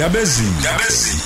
ndabezini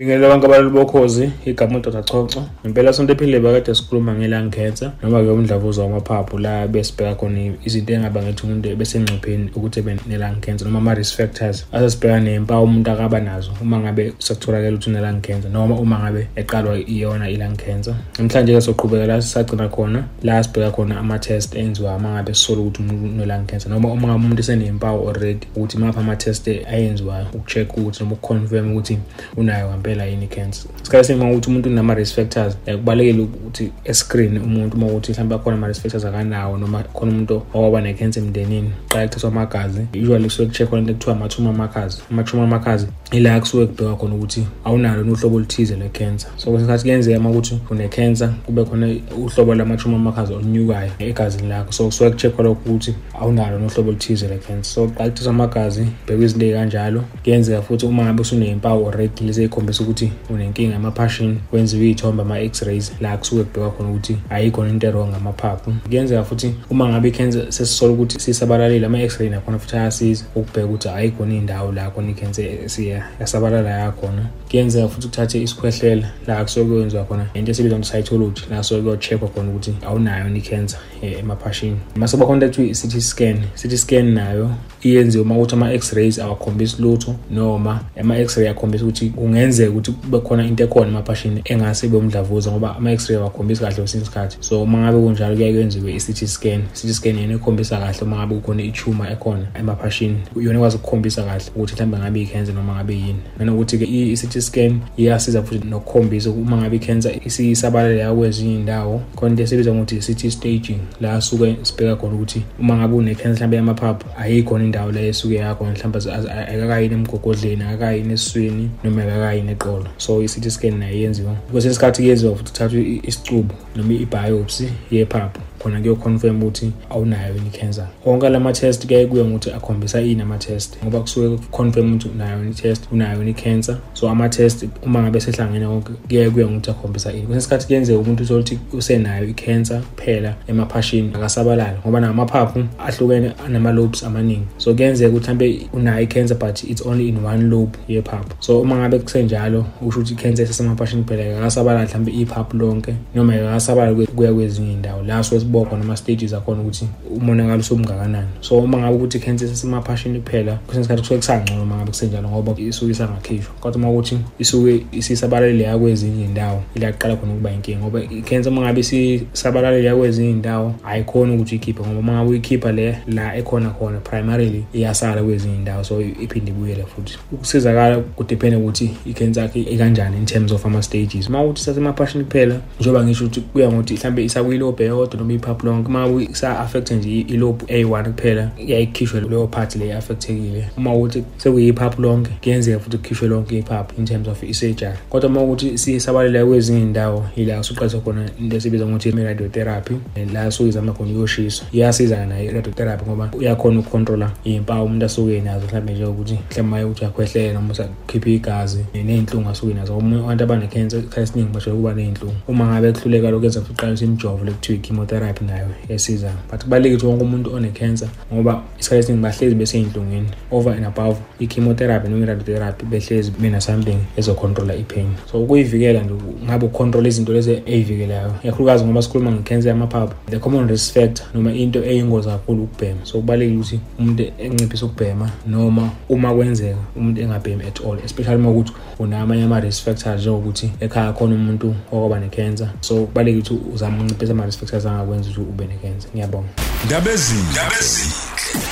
Ngingela bonke abalali bokhozi igama uDr Chocho impela sonto ephilile bakade sikhuluma ngelung cancer noma ke umdlavuza wamaphaphu la besibheka khona izinto engaba ngithi umuntu ebesengcupheni ukuthi ebe ne-lung cancer noma ama-risk factors asesibheka nempawu umuntu akaba nazo uma ngabe sekutholakala ukuthi une-lung cancer noma uma ngabe eqalwa iyona i-lung cancer namhlanje-ke soqhubeka la sisagcina khona la sibheka khona ama-test enziwa uma ngabe sisola ukuthi umuntu une-lung cancer noma uma ngabe umuntu esenempawu already ukuthi maphi ama-test ayenziwayo uku-check ukuthi noma uku-confirm ukuthi unayo ngempela yini i-cancer? Isikhathi esiningi ukuthi umuntu unama-risk factors kubalulekile ukuthi escreen umuntu uma ukuthi mhlawumbe akhona ama-risk factors akanawo noma khona umuntu owaba ne-cancer emndenini qala kuthathwa amagazi usually kusuke ku-check-wa into ekuthiwa ama-tumor markers. Ama-tumor markers ila kusuke kubhekwa khona ukuthi awunalo nohlobo oluthize lwe-cancer. So kwesinye isikhathi kuyenzeka uma ukuthi une-cancer kube khona uhlobo lama-tumor markers olunyukayo egazini lakho. So kusuke ku-check-wa lokho ukuthi awunalo nohlobo oluthize lwe-cancer. So qala kuthathwa amagazi bhekwa izinto ey'kanjalo. Kuyenzeka futhi uma ngabe usuneyimpawu already lezi ey'khombisa ukuthi unenkinga emaphashini kwenziwa iy'thombe ama-x-rays la kusuke kubhekwa khona ukuthi ayikhona into erong ngamaphaphu. Kuyenzeka futhi uma ngabe i-cancer sesisola ukuthi sisabalalile ama-x-ray nakhona futhi ayasiza ukubheka ukuthi ayikhona iy'ndawo la khona i-cancer yasabalala yakhona. Kuyenzeka futhi kuthathe isikhwehlela la kusuke kuyenzwa khona into esibizwa nge-cytology la kusuke kuyo-check-wa khona ukuthi awunayo yini i-cancer emaphashini. Mase bakhona into ekuthiwa i-city scan. City scan nayo iyenziwe uma ukuthi ama-x-rays awakhombisi lutho noma ama-x-ray akhombisa ukuthi kungenzeka ukuthi kube khona into ekhona emaphashini engase ibe umdlavuza ngoba ama-x-ray awakhombisi kahle kwesinye isikhathi. So uma ngabe kunjalo kuyaye kwenziwe i-city scan. City scan yena ekhombisa kahle uma ngabe kukhona i-tumor ekhona emaphashini. Yona ekwazi ukukhombisa kahle ukuthi mhlawumbe ngabe i-cancer noma ngabe yini nanokuthi-ke i-city scan iyasiza futhi nokukhombisa uma ngabe i-cancer isisabalele yakwezinye iy'ndawo. Khona into esibizwa ngokuthi i-city staging la suke sibheka khona ukuthi uma ngabe une-cancer mhlawumbe yamaphaphu ayikhona indawo leyo esuke yakhona mhlawumbe akakayini emgogodleni akakayini esiswini noma akakayini eqolo. So i-city scan nayo yenziwa. Kwesinye isikhathi kuyenziwa futhi kuthathwa isicubu noma i-biopsy yephaphu. Khona kuyoconfirm ukuthi awunayo yini i-cancer. Wonke la ma-test kuyaye kuye ngokuthi akhombisa ini ama-test ngoba kusuke kuconfirm ukuthi unayo yini i-test unayo yini i-cancer. So ama-test uma ngabe sehlangene konke kuyaye kuye ngokuthi akhombisa ini. Kwesinye isikhathi kuyenzeka umuntu uthole ukuthi usenayo i-cancer kuphela emaphashini akasabalali ngoba nawo amaphaphu ahlukene anama-lobes amaningi. So kuyenzeka ukuthi mhlawumbe unayo i-cancer but it's only in one lobe yephaphu so uma ngabe kusenjalo usho ukuthi i-cancer esesemaphashini kuphela akasabalali mhlawumbe iphaphu lonke noma akasabalali kuya kwezinye iy'ndawo. La suke sibokwa noma stages akhona ukuthi umonakalo usumngakanani so uma ngabe ukuthi i-cancer sesemaphashini kuphela kwesinye isikhathi kusuke kusangcono uma ngabe kusenjalo ngoba isuke isangakhishwa. Kodwa uma ukuthi isuke isisabalalile yakwezinye iy'ndawo ila kuqala khona ukuba inkinga ngoba i-cancer uma ngabe isisabalalile yakwezinye iy'ndawo ayikhoni ukuthi uyikhiphe ngoba uma ngabe uyikhipha le la ekhona khona primarily iyasala kwezinye iy'ndawo so iphinde ibuyele futhi. Ukusizakala kudephende ukuthi i-cancer yakhe ikanjani in terms of ama-stages. Uma ukuthi sasemaphashini kuphela njengoba ngisho ukuthi kuya ngokuthi mhlawumbe isakuyilobhe eyodwa noma iphaphu lonke uma isa-affecte nje ilobe eyi-one kuphela iyayikhishwe leyo part le affectekile uma ukuthi sekuyiphaphu lonke kuyenzeka futhi kukhishwe lonke iphaphu in terms of i-surgery. Kodwa uma ukuthi sisabalela kwezinye iy'ndawo ila suqalisa khona into esibiza ngokuthi i-radiotherapy la suke izama khona iyoshiswa iyasiza nayo i-radiotherapy ngoba uyakhona ukucontrola iy'mpawu umuntu asuke enazo mhlawumbe njengokuthi mhlawumbe ukuthi uyakhwehlela noma usakhipha igazi ney'nhlungu asuke nazo. Abantu abanekhensa isikhathi esiningi bajwayele ukuba ney'nhlungu. Uma ngabe kuhluleka lokhu enza futhi uqalisa imijovo lekuthiwa i-chemotherapy. Nayo yesiza. But kubalulekile ukuthi wonke umuntu one-cancer ngoba isikhathi esiningi bahlezi besey'nhlungwini over and above i-chemotherapy noma i-radiotherapy behlezi bena-something ezocontrola i-pain. So ukuyivikela nje ngabe ucontrola izinto lezi ey'vikelayo ikakhulukazi ngoba sikhuluma nge-cancer yamaphaphu the common risk factor noma into eyingozi kakhulu ukubhema. So kubalulekile ukuthi umuntu enciphise ukubhema noma uma kwenzeka umuntu engabhemi at all especially uma ukuthi unamanye ama-risk factors njengokuthi ekhaya khona umuntu okwaba ne-cancer. So kubalulekile ukuthi uzame ukunciphisa ama-risk factors angakwenza ukuthi ube ne-cancer ngiyabonga. Ndabezini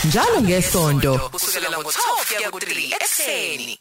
njalo ngesonto kusukela ngo-12 kuya ku-3 ekseni